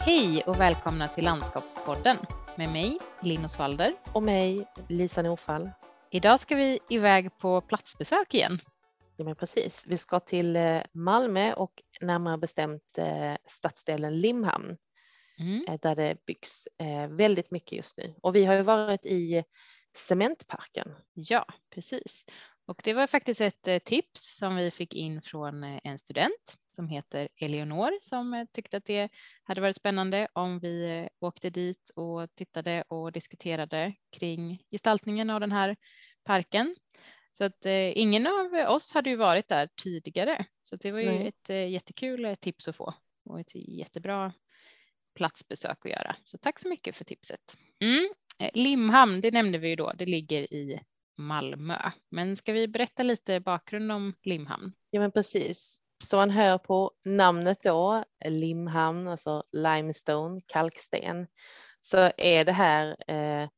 Hej och välkomna till Landskapspodden med mig, Linn Osvalder. Och mig, Lisa Norfall. Idag ska vi iväg på platsbesök igen. Ja, men precis. Vi ska till eh, Malmö och närmare bestämt eh, stadsdelen Limhamn mm. Eh, där det byggs väldigt mycket just nu. Och vi har ju varit i Cementparken. Ja, precis. Och det var faktiskt ett tips som vi fick in från en student som heter Eleonor som tyckte att det hade varit spännande om vi åkte dit och tittade och diskuterade kring gestaltningen av den här parken. Så att eh, ingen av oss hade ju varit där tidigare, så det var ju Nej. ett eh, jättekul tips att få och ett jättebra platsbesök att göra. Så tack så mycket för tipset. Mm. Eh, Limhamn, det nämnde vi ju då, det ligger i Malmö. Men ska vi berätta lite bakgrund om Limhamn? Ja, men precis. Så man hör på namnet då, Limhamn, alltså limestone, kalksten, så är det här eh,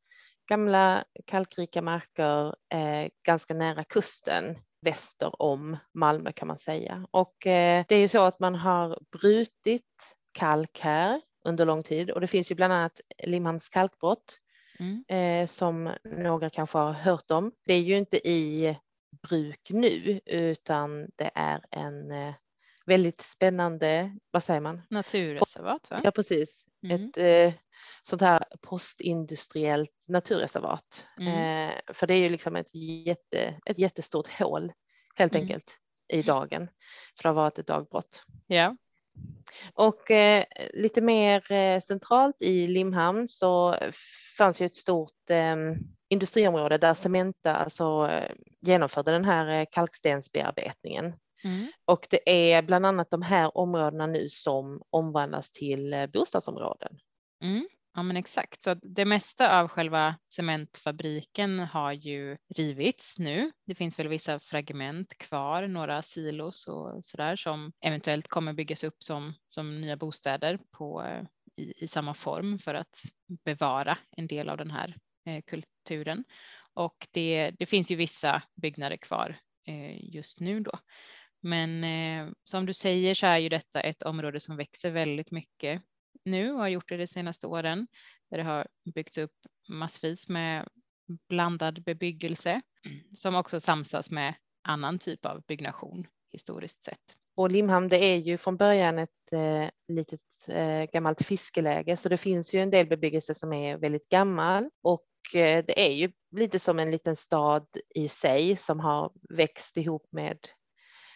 gamla kalkrika marker eh, ganska nära kusten väster om Malmö kan man säga. Och eh, det är ju så att man har brutit kalk här under lång tid och det finns ju bland annat Limhamns kalkbrott mm. eh, som några kanske har hört om. Det är ju inte i bruk nu utan det är en eh, väldigt spännande, vad säger man? Naturreservat va? Ja precis, mm. ett eh, sånt här postindustriellt naturreservat. Mm. Eh, för det är ju liksom ett, jätte, ett jättestort hål helt mm. enkelt i dagen. För det har varit ett dagbrott. Ja. Och eh, lite mer eh, centralt i Limhamn så fanns ju ett stort eh, industriområde där Cementa alltså, eh, genomförde den här eh, kalkstensbearbetningen. Mm. Och det är bland annat de här områdena nu som omvandlas till bostadsområden. Mm. Ja men exakt, så det mesta av själva cementfabriken har ju rivits nu. Det finns väl vissa fragment kvar, några silos och sådär som eventuellt kommer byggas upp som, som nya bostäder på, i, i samma form för att bevara en del av den här eh, kulturen. Och det, det finns ju vissa byggnader kvar eh, just nu då. Men eh, som du säger så är ju detta ett område som växer väldigt mycket nu och har gjort det de senaste åren där det har byggts upp massvis med blandad bebyggelse som också samsas med annan typ av byggnation historiskt sett. Och Limhamn det är ju från början ett eh, litet eh, gammalt fiskeläge så det finns ju en del bebyggelse som är väldigt gammal och eh, det är ju lite som en liten stad i sig som har växt ihop med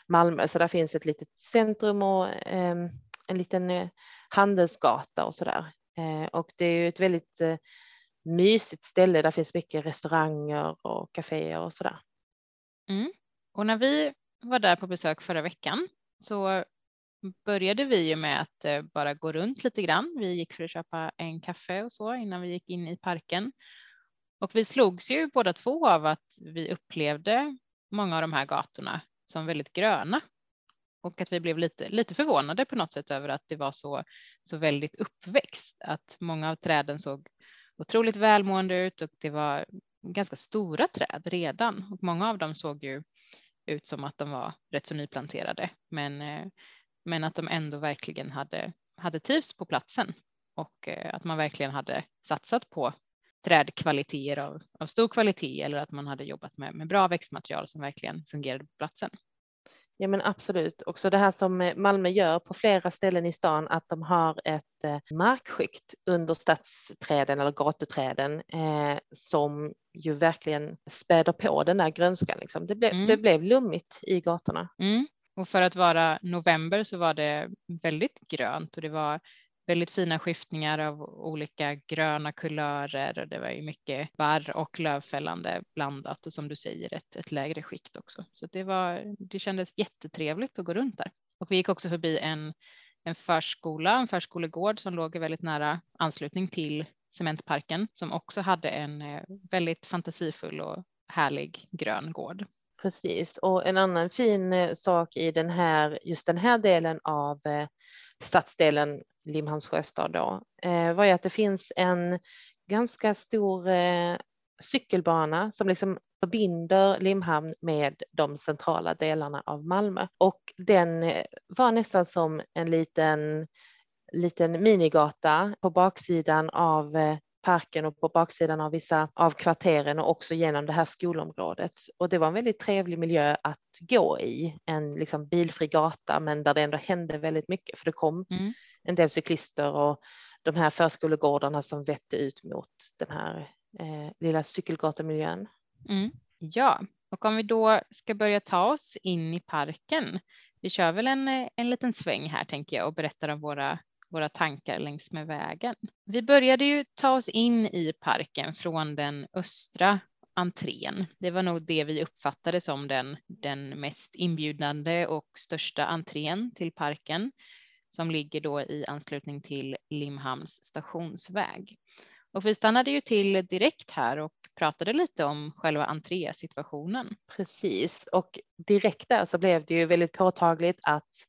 Malmö så där finns ett litet centrum och ehm, en liten eh, handelsgata och så där. Eh, och det är ju ett väldigt eh, mysigt ställe. Där finns mycket restauranger och kaféer och så där. Mm. Och när vi var där på besök förra veckan så började vi ju med att eh, bara gå runt lite grann. Vi gick för att köpa en kaffe och så innan vi gick in i parken. Och vi slogs ju båda två av att vi upplevde många av de här gatorna som väldigt gröna och att vi blev lite, lite förvånade på något sätt över att det var så, så väldigt uppväxt, att många av träden såg otroligt välmående ut och det var ganska stora träd redan och många av dem såg ju ut som att de var rätt så nyplanterade, men, eh, men att de ändå verkligen hade, hade trivs på platsen och eh, att man verkligen hade satsat på trädkvaliteter av, av stor kvalitet eller att man hade jobbat med, med bra växtmaterial som verkligen fungerade på platsen. Ja men absolut. Också det här som eh, Malmö gör på flera ställen i stan, att de har ett eh, markskikt under stadsträden eller gatuträden eh, som ju verkligen späder på den där grönskan. Liksom. Det, ble, mm. det blev lummigt i gatorna. Mm. Och för att vara november så var det väldigt grönt och det var väldigt fina skiftningar av olika gröna kulörer och det var ju mycket barr och lövfällande blandat och som du säger ett, ett lägre skikt också. Så det var, det kändes jättetrevligt att gå runt där. Och vi gick också förbi en, en förskola, en förskolegård som låg i väldigt nära anslutning till cementparken som också hade en eh, väldigt fantasifull och härlig grön gård. Precis, och en annan fin eh, sak i den här, just den här delen av eh, stadsdelen Limhamns sjöstad då, eh, var ju att det finns en ganska stor eh, cykelbana som liksom förbinder Limhamn med de centrala delarna av Malmö och den eh, var nästan som en liten liten minigata på baksidan av parken och på baksidan av vissa av kvarteren och också genom det här skolområdet. Och det var en väldigt trevlig miljö att gå i, en liksom bilfri gata, men där det ändå hände väldigt mycket, för det kom mm en del cyklister och de här förskolegårdarna som vette ut mot den här eh, lilla cykelgatumiljön. Mm. Ja, och om vi då ska börja ta oss in i parken. Vi kör väl en, eh, en liten sväng här tänker jag och berättar om våra våra tankar längs med vägen. Vi började ju ta oss in i parken från den östra entrén. Det var nog det vi uppfattade som den, den mest inbjudande och största entrén till parken som ligger då i anslutning till Limhamns stationsväg. Och vi stannade ju till direkt här och pratade lite om själva entrésituationen. Precis, och direkt där så blev det ju väldigt påtagligt att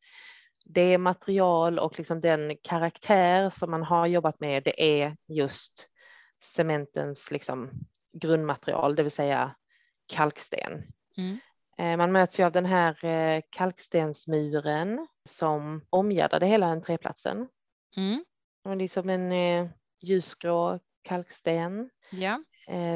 det material och liksom den karaktär som man har jobbat med, det är just cementens liksom grundmaterial, det vill säga kalksten. Mm. Eh, man möts ju av den här eh, kalkstensmuren som omgärdade hela entréplatsen. Mm. Det är som en eh, ljusgrå kalksten ja.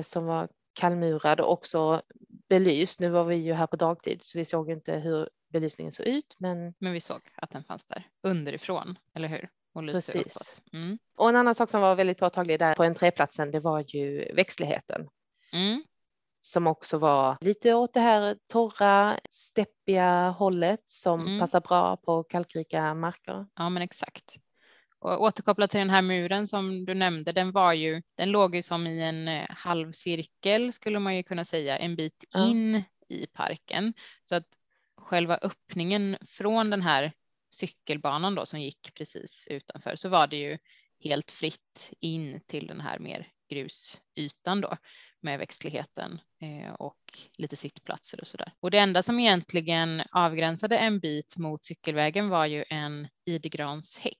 som var kallmurad och också belyst. Nu var vi ju här på dagtid så vi såg inte hur belysningen såg ut. Men, men vi såg att den fanns där underifrån, eller hur? Och lyste Precis. uppåt. Mm. Och en annan sak som var väldigt påtaglig där på entréplatsen, det var ju växtligheten. Mm. Som också var lite åt det här torra, steppiga hållet som mm. passar bra på kalkrika marker. Ja, men exakt. Och återkopplat till den här muren som du nämnde, den var ju, den låg ju som i en eh, halvcirkel skulle man ju kunna säga, en bit in i parken. Så att själva öppningen från den här cykelbanan då som gick precis utanför så var det ju helt fritt in till den här mer grusytan då med växtligheten eh, och lite sittplatser och så där. Och det enda som egentligen avgränsade en bit mot cykelvägen var ju en idegranshäck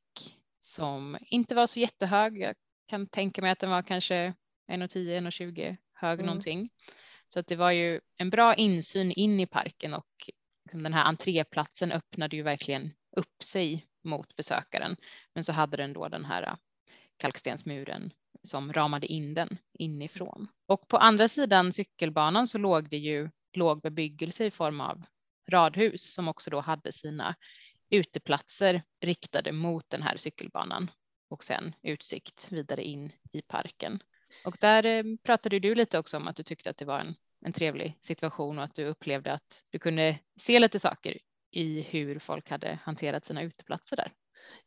som inte var så jättehög. Jag kan tänka mig att den var kanske 1,10, 1,20 hög mm. någonting. Så att det var ju en bra insyn in i parken och liksom den här entréplatsen öppnade ju verkligen upp sig mot besökaren. Men så hade den då den här äh, kalkstensmuren som ramade in den inifrån. Och på andra sidan cykelbanan så låg det ju låg bebyggelse i form av radhus som också då hade sina uteplatser riktade mot den här cykelbanan och sen utsikt vidare in i parken. Och där eh, pratade du lite också om att du tyckte att det var en en trevlig situation och att du upplevde att du kunde se lite saker i hur folk hade hanterat sina uteplatser där.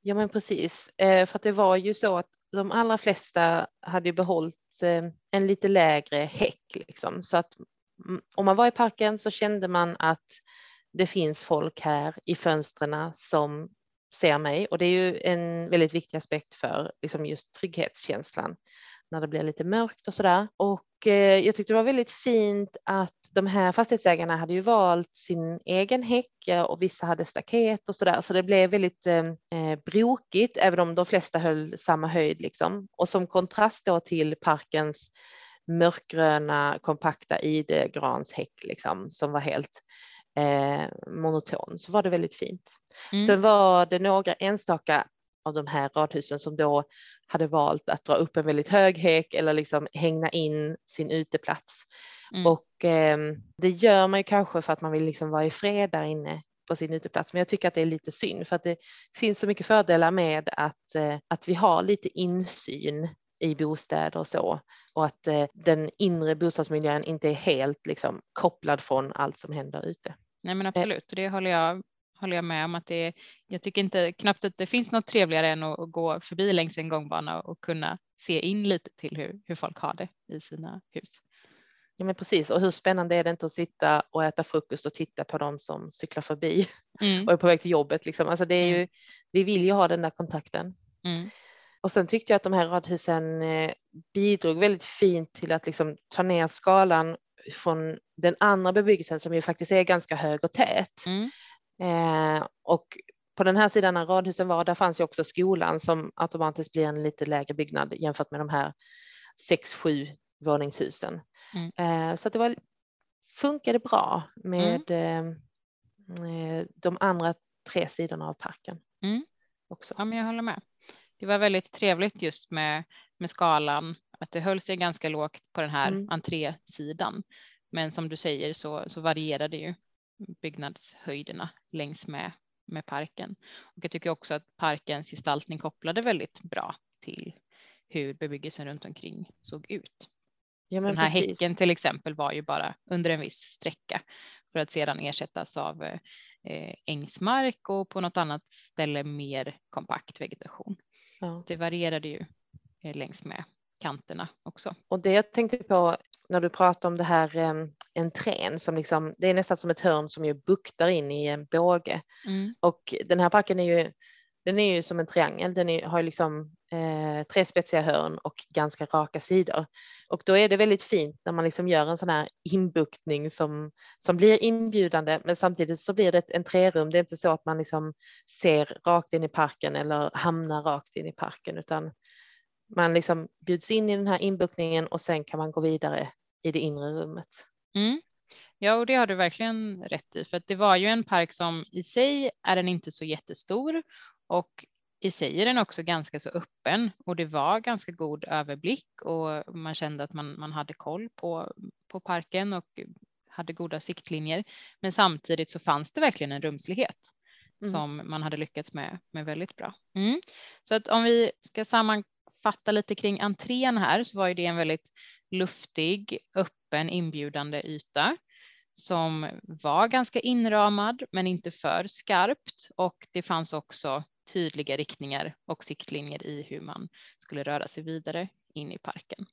Ja, men precis, eh, för att det var ju så att de allra flesta hade behållit eh, en lite lägre häck liksom, så att mm, om man var i parken så kände man att det finns folk här i fönstren som ser mig. Och det är ju en väldigt viktig aspekt för liksom just trygghetskänslan när det blir lite mörkt och så där. Och jag tyckte det var väldigt fint att de här fastighetsägarna hade ju valt sin egen häck och vissa hade staket och så där, så det blev väldigt eh, eh, brokigt, även om de flesta höll samma höjd liksom. Och som kontrast då till parkens mörkgröna kompakta idegranshäck liksom, som var helt eh, monoton, så var det väldigt fint. Mm. Sen var det några enstaka av de här radhusen som då hade valt att dra upp en väldigt hög häck eller liksom hängna in sin uteplats. Mm. Och eh, det gör man ju kanske för att man vill liksom vara i fred där inne på sin uteplats. Men jag tycker att det är lite synd för att det finns så mycket fördelar med att, eh, att vi har lite insyn i bostäder och så och att eh, den inre bostadsmiljön inte är helt liksom kopplad från allt som händer ute. Nej men absolut, det håller jag håller jag med om att det är, jag tycker inte knappt att det finns något trevligare än att, att gå förbi längs en gångbana och kunna se in lite till hur, hur folk har det i sina hus. Ja men precis och hur spännande är det inte att sitta och äta frukost och titta på dem som cyklar förbi mm. och är på väg till jobbet liksom. Alltså det är ju, mm. vi vill ju ha den där kontakten. Mm. Och sen tyckte jag att de här radhusen eh, bidrog väldigt fint till att liksom ta ner skalan från den andra bebyggelsen som ju faktiskt är ganska hög och tät. Mm. Eh, och på den här sidan av radhusen var, där fanns ju också skolan som automatiskt blir en lite lägre byggnad jämfört med de här sex, sju våningshusen. Mm. Eh, så det var, funkade bra med mm. eh, de andra tre sidorna av parken. Mm. Också. Ja, men jag håller med. det var väldigt trevligt just med, med skalan, att det höll sig ganska lågt på den här mm. entrésidan. Men som du säger så, så varierade ju byggnadshöjderna längs med, med parken. Och jag tycker också att parkens gestaltning kopplade väldigt bra till hur bebyggelsen runt omkring såg ut. Ja, Den här precis. häcken till exempel var ju bara under en viss sträcka för att sedan ersättas av eh, ängsmark och på något annat ställe mer kompakt vegetation. Ja. Det varierade ju eh, längs med kanterna också. Och det jag tänkte på när du pratar om det här eh, entrén som liksom, det är nästan som ett hörn som ju buktar in i en båge. Mm. Och den här parken är ju, den är ju som en triangel, den är, har liksom eh, tre spetsiga hörn och ganska raka sidor. Och då är det väldigt fint när man liksom gör en sån här inbuktning som, som blir inbjudande, men samtidigt så blir det ett entrérum. Det är inte så att man liksom ser rakt in i parken eller hamnar rakt in i parken, utan man liksom bjuds in i den här inbuktningen och sen kan man gå vidare i det inre rummet. Mm. Ja, och det har du verkligen rätt i, för att det var ju en park som i sig är den inte så jättestor och i sig är den också ganska så öppen och det var ganska god överblick och man kände att man, man hade koll på, på parken och hade goda siktlinjer. Men samtidigt så fanns det verkligen en rumslighet mm. som man hade lyckats med, med väldigt bra. Mm. Så att om vi ska sammanfatta lite kring entrén här så var ju det en väldigt luftig, öppen, inbjudande yta som var ganska inramad men inte för skarpt och det fanns också tydliga riktningar och siktlinjer i hur man skulle röra sig vidare in i parken.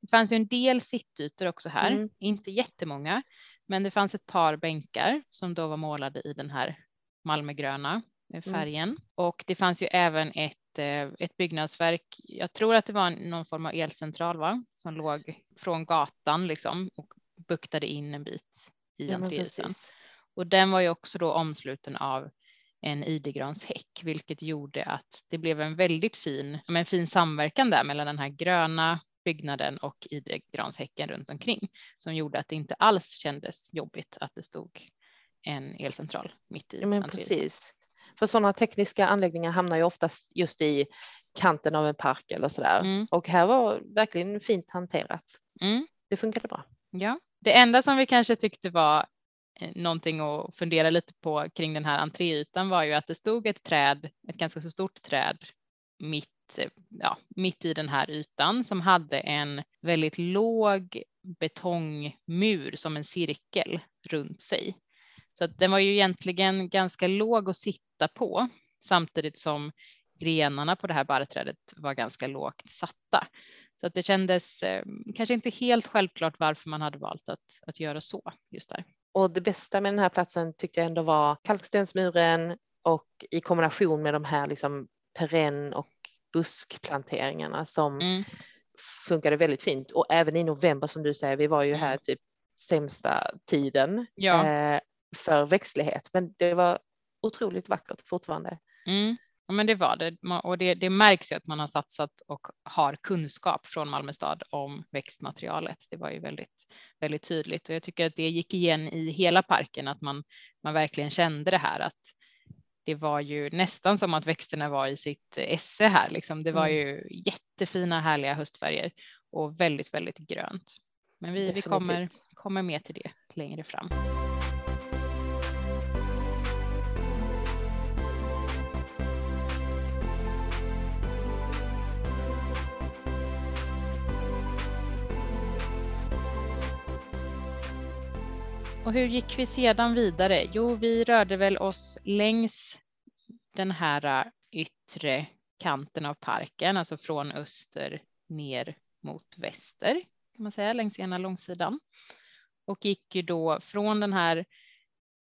Det fanns ju en del sittytor också här, mm. inte jättemånga, men det fanns ett par bänkar som då var målade i den här Malmögröna mm. färgen mm. och det fanns ju även ett, eh, ett byggnadsverk. Jag tror att det var någon form av elcentral va? som låg från gatan liksom och buktade in en bit i ja. Och den var ju också då omsluten av en idegranshäck, vilket gjorde att det blev en väldigt fin, en fin samverkan där mellan den här gröna byggnaden och idegranshäcken runt omkring som gjorde att det inte alls kändes jobbigt att det stod en elcentral mitt i. Ja, men precis. För sådana tekniska anläggningar hamnar ju oftast just i kanten av en park eller sådär. Mm. Och här var verkligen fint hanterat. Mm. Det funkade bra. Ja, det enda som vi kanske tyckte var Eh, någonting att fundera lite på kring den här entréytan var ju att det stod ett träd, ett ganska så stort träd mitt, ja, mitt i den här ytan som hade en väldigt låg betongmur som en cirkel runt sig. Så att den var ju egentligen ganska låg att sitta på samtidigt som grenarna på det här barrträdet var ganska lågt satta. Så att det kändes eh, kanske inte helt självklart varför man hade valt att, att göra så just där. Och det bästa med den här platsen tyckte jag ändå var kalkstensmuren och i kombination med de här liksom perenn och buskplanteringarna som mm. funkade väldigt fint. Och även i november som du säger, vi var ju här mm. typ sämsta tiden ja. eh, för växtlighet, men det var otroligt vackert fortfarande. Mm. Ja, men det var det och det, det, märks ju att man har satsat och har kunskap från Malmö stad om växtmaterialet. Det var ju väldigt, väldigt tydligt och jag tycker att det gick igen i hela parken att man, man verkligen kände det här att det var ju nästan som att växterna var i sitt esse här. Liksom. Det var mm. ju jättefina härliga höstfärger och väldigt, väldigt grönt. Men vi, vi kommer, kommer med till det längre fram. Och hur gick vi sedan vidare? Jo, vi rörde väl oss längs den här äh, yttre kanten av parken, alltså från öster ner mot väster kan man säga längs ena långsidan och gick ju då från den här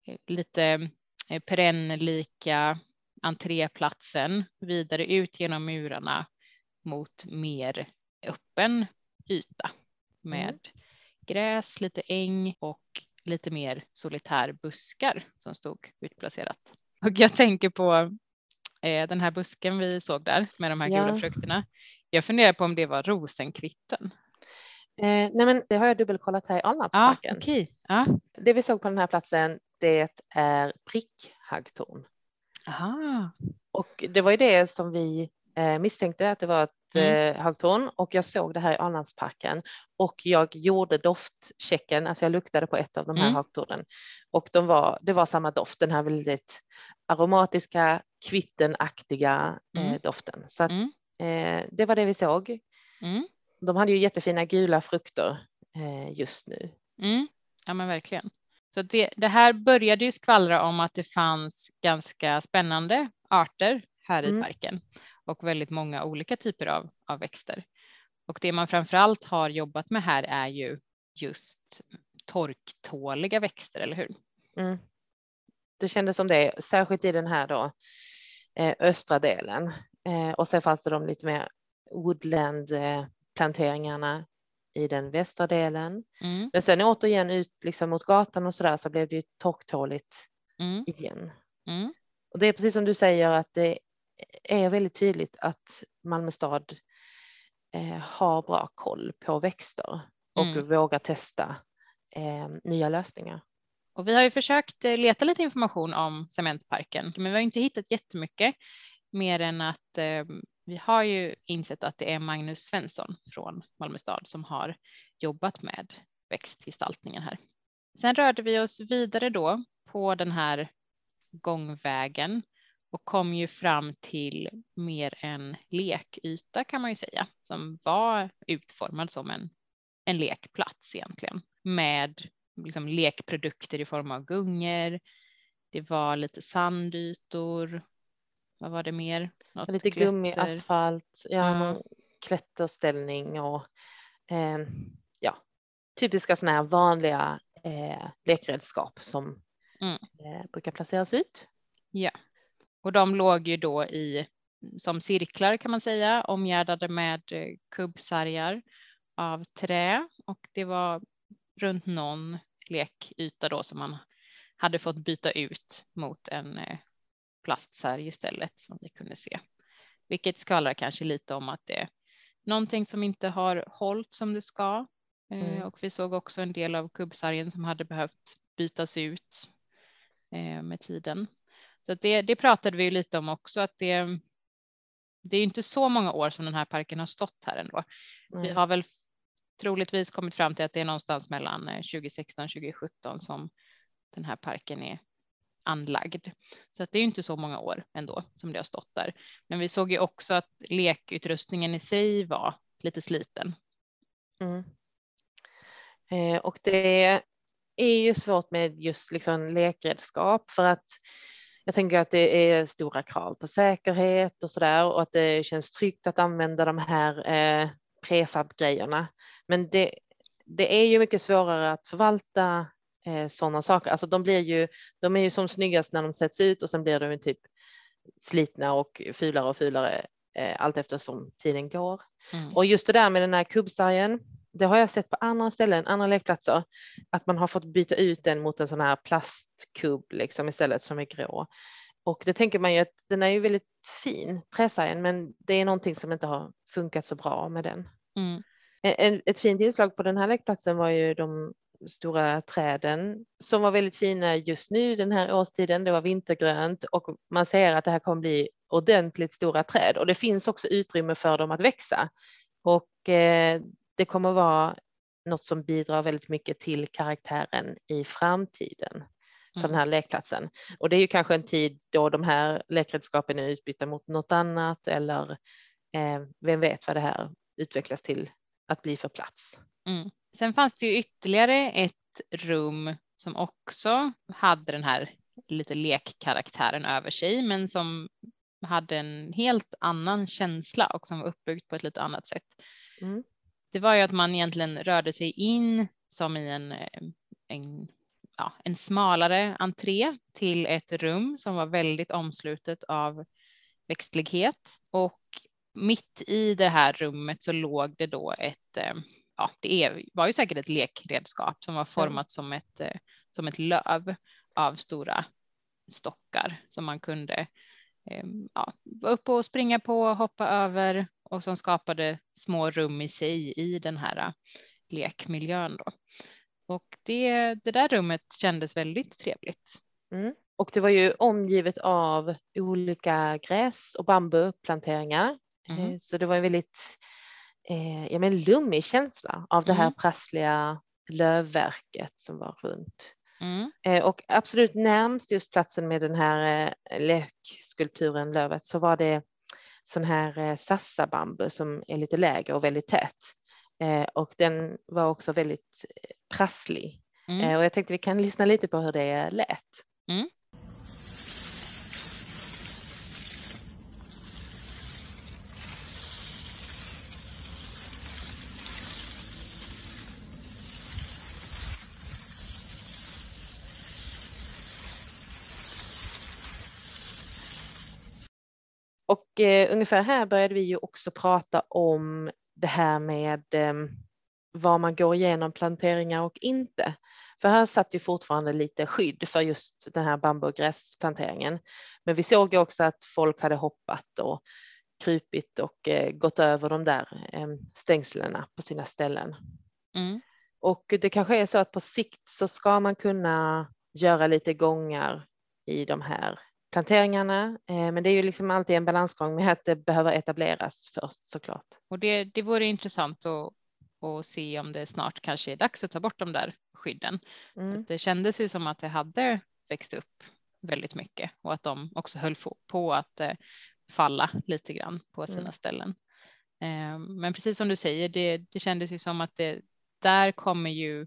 eh, lite eh, perennlika entréplatsen vidare ut genom murarna mot mer öppen yta med mm. gräs, lite äng och lite mer solitär buskar som stod utplacerat. Och jag tänker på eh, den här busken vi såg där med de här ja. gula frukterna. Jag funderar på om det var rosenkvitten. Eh, nej men det har jag dubbelkollat här i Alnarpsparken. Ah, okay. ah. Det vi såg på den här platsen det är prickhaggtorn. Aha. Och det var ju det som vi eh, misstänkte att det var ett mm. eh, högtorn och jag såg det här i Alnarpsparken och jag gjorde doftchecken, alltså jag luktade på ett av de här mm. högtornen och de var, det var samma doft, den här väldigt aromatiska, kvittenaktiga eh, mm. doften. Så att, mm. eh, det var det vi såg. Mm. De hade ju jättefina gula frukter eh, just nu. Mm. Ja men verkligen. Så det, det, här började ju skvallra om att det fanns ganska spännande arter här i parken och väldigt många olika typer av, av växter. Och det man framför allt har jobbat med här är ju just torktåliga växter, eller hur? Mm. Det kändes som det, särskilt i den här då eh, östra delen. Eh, och sen fanns det de lite mer woodland eh, planteringarna i den västra delen. Mm. Men sen återigen ut liksom mot gatan och så där så blev det ju torktåligt mm. igen. Mm. Och det är precis som du säger att det är väldigt tydligt att Malmö stad eh, har bra koll på växter och mm. vågar testa eh, nya lösningar. Och vi har ju försökt eh, leta lite information om cementparken, men vi har inte hittat jättemycket mer än att eh, vi har ju insett att det är Magnus Svensson från Malmö stad som har jobbat med växtgestaltningen här. Sen rörde vi oss vidare då på den här gångvägen och kom ju fram till mer en lekyta kan man ju säga som var utformad som en, en lekplats egentligen med liksom lekprodukter i form av gungor. Det var lite sandytor. Vad var det mer? Något lite klätter. gummi, asfalt, ja, mm. klätterställning och eh, ja, typiska sådana här vanliga eh, lekredskap som mm. eh, brukar placeras ut. Ja, och de låg ju då i som cirklar kan man säga, omgärdade med eh, kubbsargar av trä och det var runt någon lekyta då som man hade fått byta ut mot en eh, plastsarg istället som vi kunde se. Vilket skvallrar kanske lite om att det är någonting som inte har hållit som det ska. Eh, mm. Och vi såg också en del av kubbsargen som hade behövt bytas ut med tiden. Så det, det pratade vi lite om också, att det, det är inte så många år som den här parken har stått här ändå. Mm. Vi har väl troligtvis kommit fram till att det är någonstans mellan 2016 och 2017 som den här parken är anlagd. Så att det är inte så många år ändå som det har stått där. Men vi såg ju också att lekutrustningen i sig var lite sliten. Mm. Eh, och det är ju svårt med just liksom lekredskap för att jag tänker att det är stora krav på säkerhet och så där och att det känns tryggt att använda de här eh, prefab-grejerna. Men det, det är ju mycket svårare att förvalta eh, sådana saker. Alltså de blir ju, de är ju som snyggast när de sätts ut och sen blir de typ slitna och fulare och fulare eh, allt eftersom tiden går. Mm. Och just det där med den här kubbsargen, det har jag sett på andra ställen, andra lekplatser, att man har fått byta ut den mot en sån här plastkubb liksom istället som är grå. Och det tänker man ju att den är ju väldigt fin, träsargen, men det är någonting som inte har funkat så bra med den. Mm. En, ett fint inslag på den här lekplatsen var ju de stora träden som var väldigt fina just nu den här årstiden. Det var vintergrönt och man ser att det här kommer bli ordentligt stora träd och det finns också utrymme för dem att växa. Och eh, det kommer vara något som bidrar väldigt mycket till karaktären i framtiden för mm. den här lekplatsen. Och det är ju kanske en tid då de här lekredskapen är utbytta mot något annat eller eh, vem vet vad det här utvecklas till att bli för plats. Mm. Sen fanns det ju ytterligare ett rum som också hade den här lite lekkaraktären över sig, men som hade en helt annan känsla och som var uppbyggt på ett lite annat sätt. Mm det var ju att man egentligen rörde sig in som i en, eh, en, ja, en smalare entré till ett rum som var väldigt omslutet av växtlighet. Och mitt i det här rummet så låg det då ett, eh, ja, det var ju säkert ett lekredskap som var format som ett, eh, som ett löv av stora stockar som man kunde ja, upp och springa på, hoppa över och som skapade små rum i sig i den här äh, lekmiljön då. Och det, det där rummet kändes väldigt trevligt. Mm. och det var ju omgivet av olika gräs och bambuplanteringar. Mm. Så det var en väldigt eh, ja, men lummig känsla av det här mm. prassliga lövverket som var runt. Mm. Eh, och absolut närmst just platsen med den här eh, lekskulpturen, lövet, så var det sån här eh, sassabambu som är lite lägre och väldigt tät. Eh, och den var också väldigt eh, prasslig. Mm. Och jag tänkte vi kan lyssna lite på hur det lät. Mm. Och eh, ungefär här började vi ju också prata om det här med eh, vad man går igenom planteringar och inte. För här satt ju fortfarande lite skydd för just den här bambu och gräsplanteringen. Men vi såg ju också att folk hade hoppat och krypit och eh, gått över de där eh, stängslen på sina ställen. Mm. Och det kanske är så att på sikt så ska man kunna göra lite gångar i de här planteringarna. Eh, men det är ju liksom alltid en balansgång med att det behöver etableras först såklart. Och det, det vore intressant att, att se om det snart kanske är dags att ta bort de där skydden. Mm. Det kändes ju som att det hade växt upp väldigt mycket och att de också höll på att eh, falla lite grann på sina mm. ställen. Eh, men precis som du säger, det, det kändes ju som att det, där kommer ju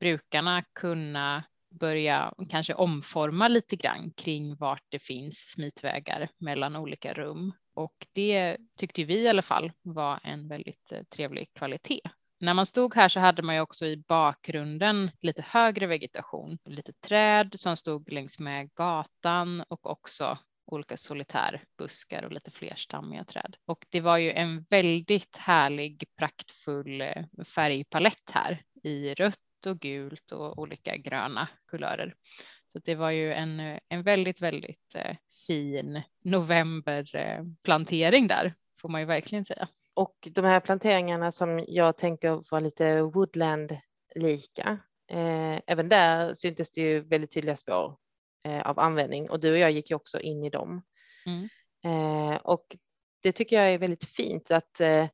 brukarna kunna börja kanske omforma lite grann kring vart det finns smitvägar mellan olika rum. Och det tyckte vi i alla fall var en väldigt eh, trevlig kvalitet. När man stod här så hade man ju också i bakgrunden lite högre vegetation, lite träd som stod längs med gatan och också olika solitärbuskar och lite flerstammiga träd. Och det var ju en väldigt härlig praktfull eh, färgpalett här i rött och gult och olika gröna kulörer. Så det var ju en, en väldigt, väldigt eh, fin novemberplantering där, får man ju verkligen säga. Och de här planteringarna som jag tänker var lite woodland-lika, eh, även där syntes det ju väldigt tydliga spår eh, av användning och du och jag gick ju också in i dem. Mm. Eh, och det tycker jag är väldigt fint att eh,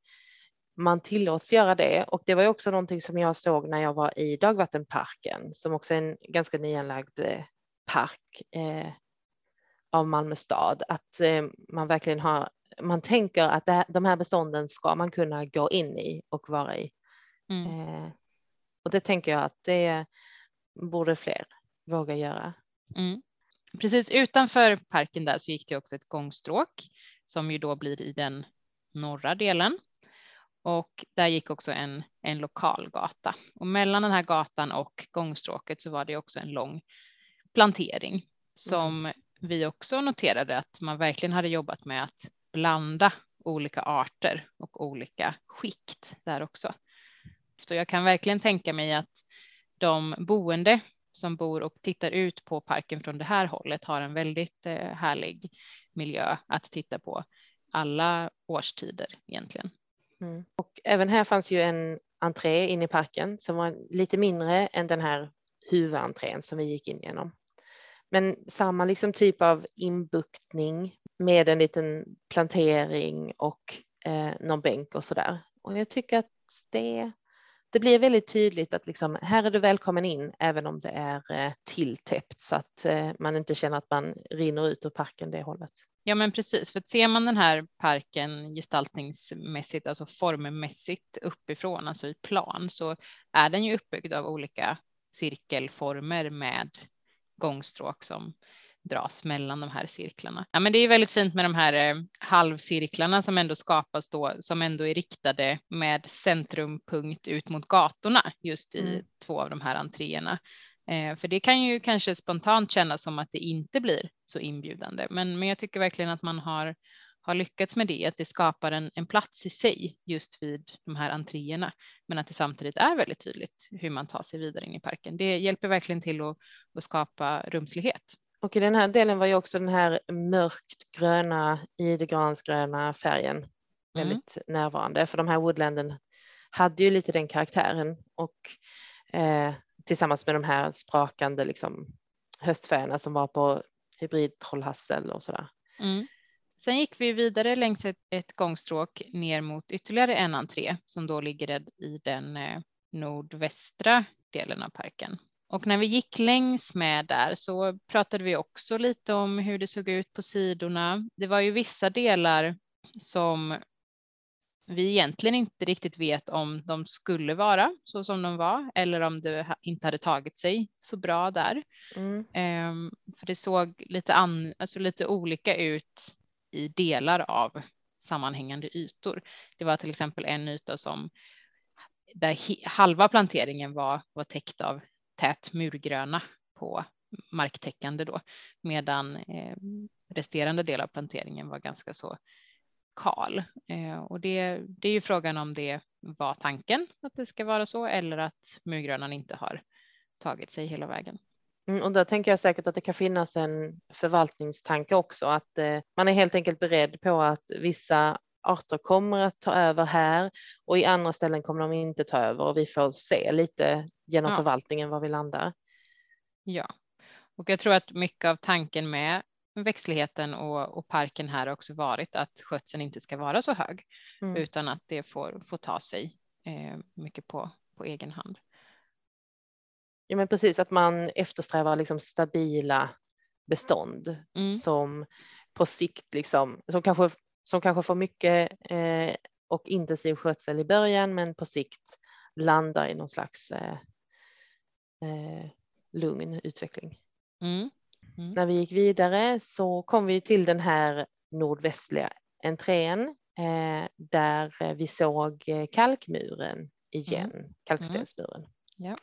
man tillåts göra det. Och det var ju också någonting som jag såg när jag var i Dagvattenparken, som också är en ganska nyanlagd eh, park eh, av Malmö stad, att eh, man verkligen har, man tänker att det, de här bestånden ska man kunna gå in i och vara i. Mm. Eh, och det tänker jag att det borde fler våga göra. Mm. Precis utanför parken där så gick det också ett gångstråk som ju då blir i den norra delen och där gick också en, en lokal gata och mellan den här gatan och gångstråket så var det också en lång plantering som mm. vi också noterade att man verkligen hade jobbat med att blanda olika arter och olika skikt där också. Så jag kan verkligen tänka mig att de boende som bor och tittar ut på parken från det här hållet har en väldigt eh, härlig miljö att titta på alla årstider egentligen. Mm. Och även här fanns ju en entré in i parken som var lite mindre än den här huvudentrén som vi gick in genom. Men samma liksom typ av inbuktning med en liten plantering och eh, någon bänk och så där. Och jag tycker att det, det blir väldigt tydligt att liksom, här är du välkommen in även om det är eh, tilltäppt så att eh, man inte känner att man rinner ut ur parken det hållet. Ja, men precis, för att ser man den här parken gestaltningsmässigt, alltså formmässigt uppifrån, alltså i plan, så är den ju uppbyggd av olika cirkelformer med gångstråk som dras mellan de här cirklarna. Ja, men det är väldigt fint med de här eh, halvcirklarna som ändå skapas då, som ändå är riktade med centrumpunkt ut mot gatorna just i mm. två av de här entréerna. Eh, för det kan ju kanske spontant kännas som att det inte blir så inbjudande, men, men jag tycker verkligen att man har, har lyckats med det, att det skapar en, en plats i sig just vid de här entréerna, men att det samtidigt är väldigt tydligt hur man tar sig vidare in i parken. Det hjälper verkligen till att, att skapa rumslighet. Och i den här delen var ju också den här mörkt gröna, idegransgröna färgen mm. väldigt närvarande, för de här woodlanden hade ju lite den karaktären och eh, tillsammans med de här sprakande liksom, höstfärgerna som var på hybridtrollhassel och sådär. Mm. Sen gick vi vidare längs ett, ett gångstråk ner mot ytterligare en entré som då ligger i den eh, nordvästra delen av parken. Och när vi gick längs med där så pratade vi också lite om hur det såg ut på sidorna. Det var ju vissa delar som vi egentligen inte riktigt vet om de skulle vara så som de var eller om det inte hade tagit sig så bra där. Mm. Um, för det såg lite, an, alltså lite olika ut i delar av sammanhängande ytor. Det var till exempel en yta som där halva planteringen var, var täckt av tät murgröna på marktäckande då, medan eh, resterande del av planteringen var ganska så kal. Eh, och det, det är ju frågan om det var tanken att det ska vara så eller att murgrönan inte har tagit sig hela vägen. Mm, och där tänker jag säkert att det kan finnas en förvaltningstanke också, att eh, man är helt enkelt beredd på att vissa arter kommer att ta över här och i andra ställen kommer de inte ta över och vi får se lite genom ja. förvaltningen var vi landar. Ja, och jag tror att mycket av tanken med växtligheten och, och parken här har också varit att skötseln inte ska vara så hög mm. utan att det får, får ta sig eh, mycket på, på egen hand. Ja, men precis att man eftersträvar liksom stabila bestånd mm. som på sikt liksom som kanske som kanske får mycket eh, och intensiv skötsel i början, men på sikt landar i någon slags eh, eh, lugn utveckling. Mm. Mm. När vi gick vidare så kom vi till den här nordvästliga entrén eh, där vi såg kalkmuren igen, mm. kalkstensmuren. Ja.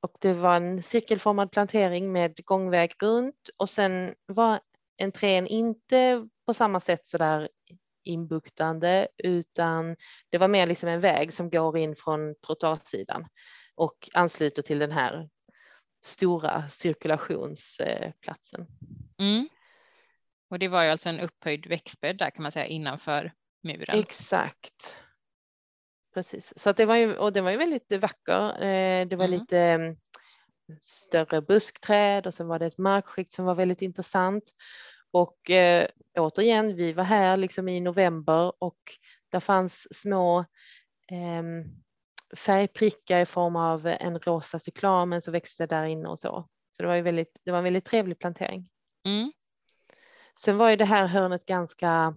Och det var en cirkelformad plantering med gångväg runt och sen var entrén inte på samma sätt så där inbuktande utan det var mer liksom en väg som går in från trottoarsidan och ansluter till den här stora cirkulationsplatsen. Mm. Och det var ju alltså en upphöjd växtbädd där kan man säga innanför muren. Exakt. Precis, så att det var ju och det var ju väldigt vacker. Eh, det var mm. lite mm, större buskträd och sen var det ett markskikt som var väldigt intressant och eh, återigen, vi var här liksom i november och där fanns små eh, färgprickar i form av en rosa cyklamen som växte där inne och så. Så det var ju väldigt, det var en väldigt trevlig plantering. Mm. Sen var ju det här hörnet ganska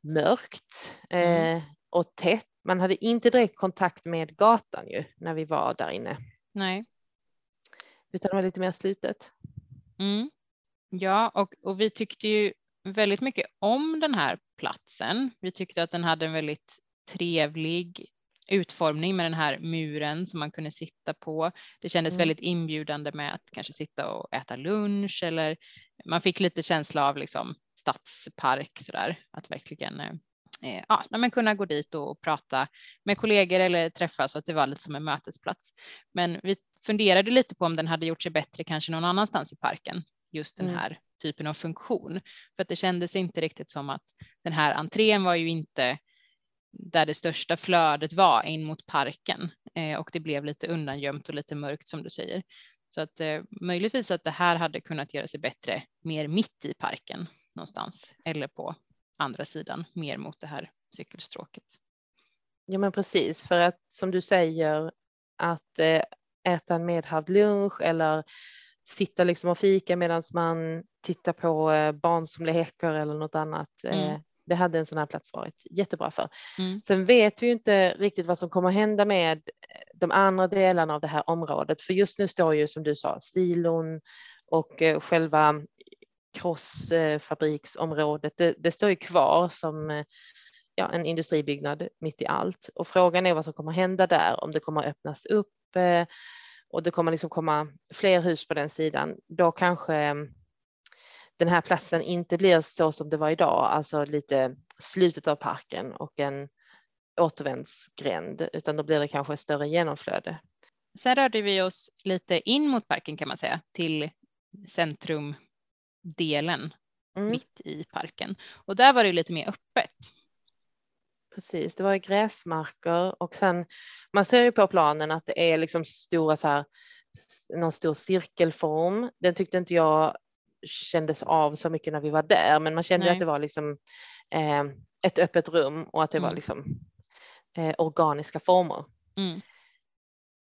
mörkt mm. eh, och tätt. Man hade inte direkt kontakt med gatan ju när vi var där inne. Nej. Utan det var lite mer slutet. Mm. Ja, och, och vi tyckte ju väldigt mycket om den här platsen. Vi tyckte att den hade en väldigt trevlig utformning med den här muren som man kunde sitta på. Det kändes mm. väldigt inbjudande med att kanske sitta och äta lunch eller man fick lite känsla av liksom stadspark så där att verkligen eh, eh ja, men kunna gå dit och prata med kollegor eller träffas så att det var lite som en mötesplats. Men vi funderade lite på om den hade gjort sig bättre kanske någon annanstans i parken just den mm. här mm. typen av funktion. För att det kändes inte riktigt som att den här entrén var ju inte där det största flödet var in mot parken eh, och det blev lite undangömt och lite mörkt som du säger. Så att eh, möjligtvis att det här hade kunnat göra sig bättre mer mitt i parken någonstans eller på andra sidan mer mot det här cykelstråket. Ja, men precis för att som du säger att eh, äta en medhavd lunch eller sitta liksom och fika medan man tittar på eh, barn som leker eller något annat. Eh, mm. Det hade en sån här plats varit jättebra för. Mm. Sen vet vi ju inte riktigt vad som kommer hända med eh, de andra delarna av det här området, för just nu står ju som du sa silon och själva krossfabriksområdet. Det, det står ju kvar som ja, en industribyggnad mitt i allt och frågan är vad som kommer hända där, om det kommer öppnas upp och det kommer liksom komma fler hus på den sidan, då kanske den här platsen inte blir så som det var idag, alltså lite slutet av parken och en återvändsgränd, utan då blir det kanske ett större genomflöde. Sen rörde vi oss lite in mot parken kan man säga, till centrumdelen mm. mitt i parken. Och där var det lite mer öppet. Precis, det var gräsmarker och sen man ser ju på planen att det är liksom stora så här någon stor cirkelform. Den tyckte inte jag kändes av så mycket när vi var där, men man kände Nej. att det var liksom eh, ett öppet rum och att det var Mm. liksom eh, organiska former. Mm.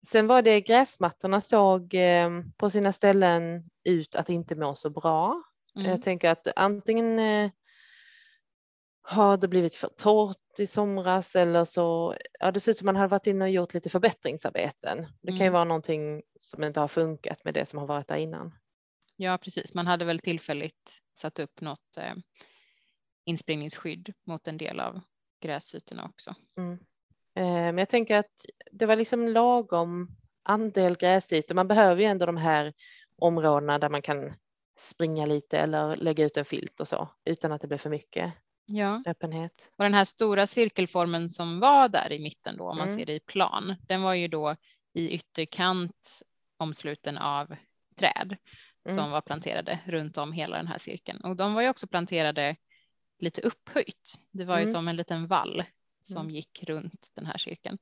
Sen var det gräsmattorna såg eh, på sina ställen ut att inte må så bra. Mm. Jag tänker att antingen eh, har det blivit för torrt i somras eller så, ja det ser ut som man hade varit inne och gjort lite förbättringsarbeten. Det kan ju Mm. vara någonting som inte har funkat med det som har varit där innan. Ja, precis. Man hade väl tillfälligt satt upp något eh, inspringningsskydd mot en del av gräsytorna också. Mm. Eh, Men jag tänker att det var liksom lagom andel gräsytor. Man behöver ju ändå de här områdena där man kan springa lite eller lägga ut en filt och så utan att det blir för mycket Ja, öppenhet. och den här stora cirkelformen som var där i mitten då, om man Mm. ser det i plan, den var ju då i ytterkant omsluten av träd Mm. som var planterade runt om hela den här cirkeln. Och de var ju också planterade lite upphöjt. Det var ju Mm. som en liten vall som Mm. gick runt den här cirkeln.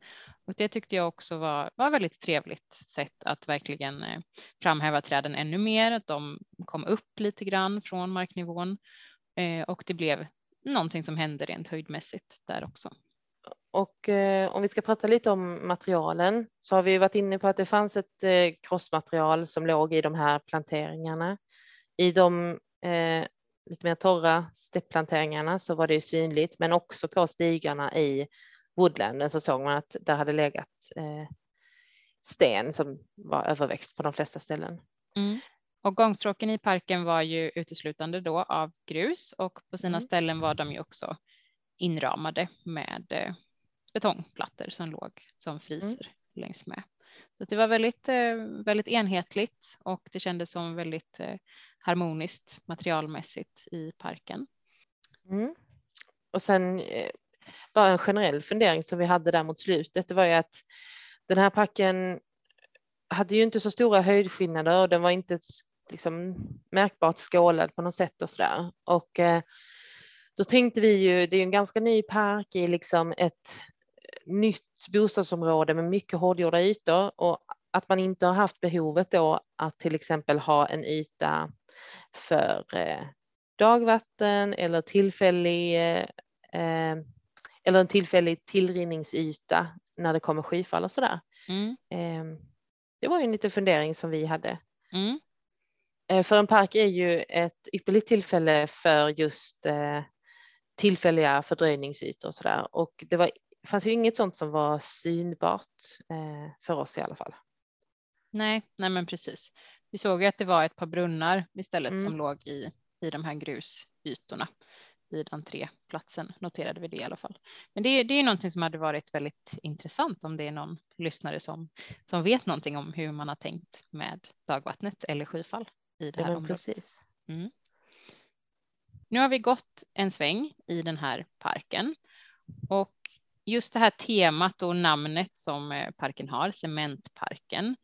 Och det tyckte jag också var, var väldigt trevligt sätt att verkligen eh, framhäva träden ännu mer, att de kom upp lite grann från marknivån eh, och det blev någonting som hände rent höjdmässigt där också. Och eh, om vi ska prata lite om materialen så har vi varit inne på att det fanns ett eh, krossmaterial som låg i de här planteringarna. I de eh, lite mer torra steppplanteringarna så var det ju synligt, men också på stigarna i woodlanden så såg man att där hade legat eh, sten som var överväxt på de flesta ställen. Och gångstråken i parken var ju uteslutande då av grus och på sina Mm. ställen var de ju också inramade med eh, betongplattor som låg som friser längs med. Så det var väldigt, eh, väldigt enhetligt och det kändes som väldigt eh, harmoniskt materialmässigt i parken. Mm. Och sen eh, bara en generell fundering som vi hade där mot slutet, det var ju att den här parken hade ju inte så stora höjdskillnader och den var inte liksom märkbart skålad på något sätt och sådär. Och eh, då tänkte vi ju, det är ju en ganska ny park i liksom ett nytt bostadsområde med mycket hårdgjorda ytor och att man inte har haft behovet då att till exempel ha en yta för eh, dagvatten eller tillfällig eh, eh, eller en tillfällig tillrinningsyta när det kommer skyfall och sådär. Mm. Eh, det var ju en liten fundering som vi hade. Mm. För en park är ju ett ypperligt tillfälle för just tillfälliga fördröjningsytor och sådär. Och det var, fanns ju inget sånt som var synbart eh, för oss i alla fall. Nej, nej men precis. Vi såg ju att det var ett par brunnar istället Mm. som låg i, i de här grusytorna vid entréplatsen, noterade vi det i alla fall. Men det, det är någonting som hade varit väldigt intressant om det är någon lyssnare som, som vet någonting om hur man har tänkt med dagvattnet eller skyfall i det Ja, här men området. precis. Nu har vi gått en sväng i den här parken och just det här temat och namnet som eh, parken har, Cementparken.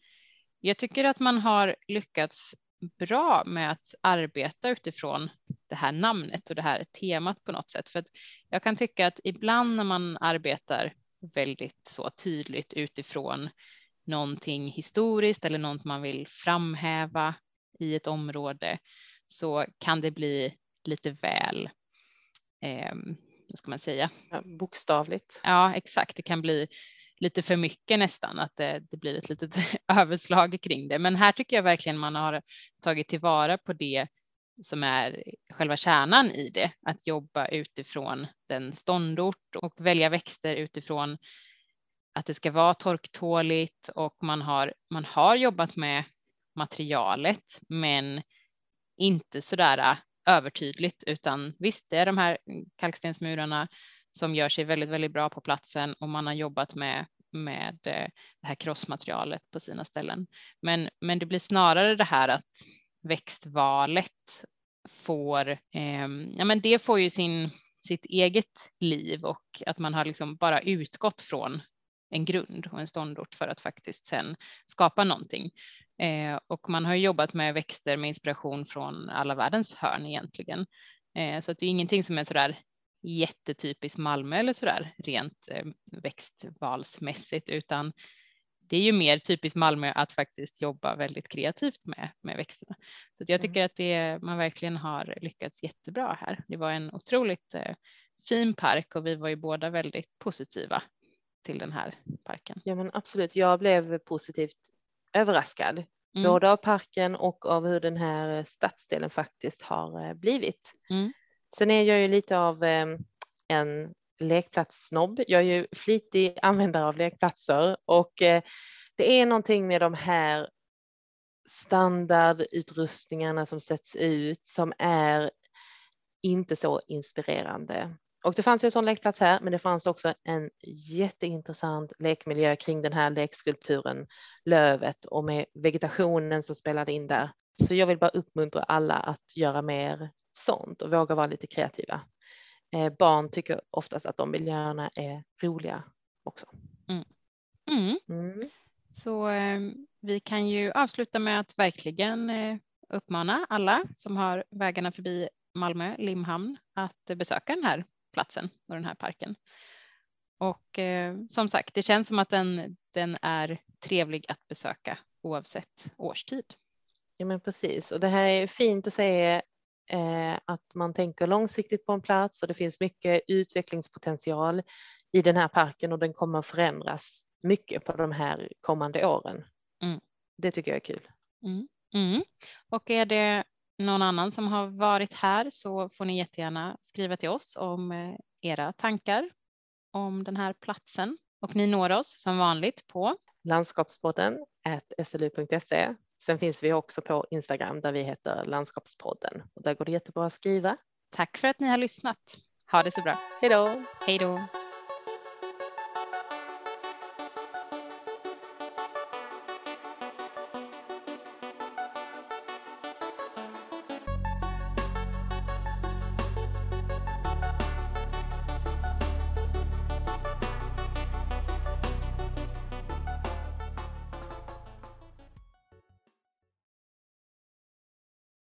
Jag tycker att man har lyckats bra med att arbeta utifrån det här namnet och det här temat på något sätt. För att jag kan tycka att ibland när man arbetar väldigt så tydligt utifrån någonting historiskt eller något man vill framhäva i ett område så kan det bli lite väl, eh, vad ska man säga? Ja, bokstavligt. Ja, exakt. Det kan bli lite för mycket nästan, att det, det blir ett litet överslag kring det. Men här tycker jag verkligen man har tagit tillvara på det som är själva kärnan i det, att jobba utifrån den ståndort och välja växter utifrån att det ska vara torktåligt och man har, man har jobbat med materialet, men inte sådär övertydligt, utan visst, det är de här kalkstensmurarna som gör sig väldigt, väldigt bra på platsen och man har jobbat med med eh, det här krossmaterialet på sina ställen. Men, men det blir snarare det här att växtvalet får, eh, ja men det får ju sin, sitt eget liv och att man har liksom bara utgått från en grund och en ståndort för att faktiskt sen skapa någonting. Eh, och man har jobbat med växter med inspiration från alla världens hörn egentligen. Eh, så att det är ingenting som är sådär jättetypiskt Malmö eller sådär rent eh, växtvalsmässigt, utan det är ju mer typiskt Malmö att faktiskt jobba väldigt kreativt med, med växterna. Så jag tycker mm. att det, man verkligen har lyckats jättebra här. Det var en otroligt eh, fin park och vi var ju båda väldigt positiva till den här parken. Ja men absolut, jag blev positivt överraskad mm. både av parken och av hur den här stadsdelen faktiskt har eh, blivit. Mm. Sen är jag ju lite av eh, en lekplatssnobb. Jag är ju flitig användare av lekplatser och eh, det är någonting med de här standardutrustningarna som sätts ut som är inte så inspirerande. Och det fanns en sån lekplats här, men det fanns också en jätteintressant lekmiljö kring den här lekskulpturen Lövet och med vegetationen som spelade in där. Så jag vill bara uppmuntra alla att göra mer sånt och våga vara lite kreativa. Eh, barn tycker oftast att de miljöerna är roliga också. Mm. Mm. Mm. Så eh, vi kan ju avsluta med att verkligen eh, uppmana alla som har vägarna förbi Malmö, Limhamn, att besöka den här platsen och den här parken. Och eh, som sagt, det känns som att den, den är trevlig att besöka oavsett årstid. Ja, men precis. Och det här är fint att se eh, att man tänker långsiktigt på en plats och det finns mycket utvecklingspotential i den här parken och den kommer förändras mycket på de här kommande åren. Mm. Det tycker jag är kul. Mm. Mm. Och är det någon annan som har varit här så får ni jättegärna skriva till oss om eh, era tankar om den här platsen. Och ni når oss som vanligt på landskapspodden slu.se. Sen finns vi också på Instagram där vi heter landskapspodden och där går det jättebra att skriva. Tack för att ni har lyssnat. Ha det så bra. Hej då. Hej då.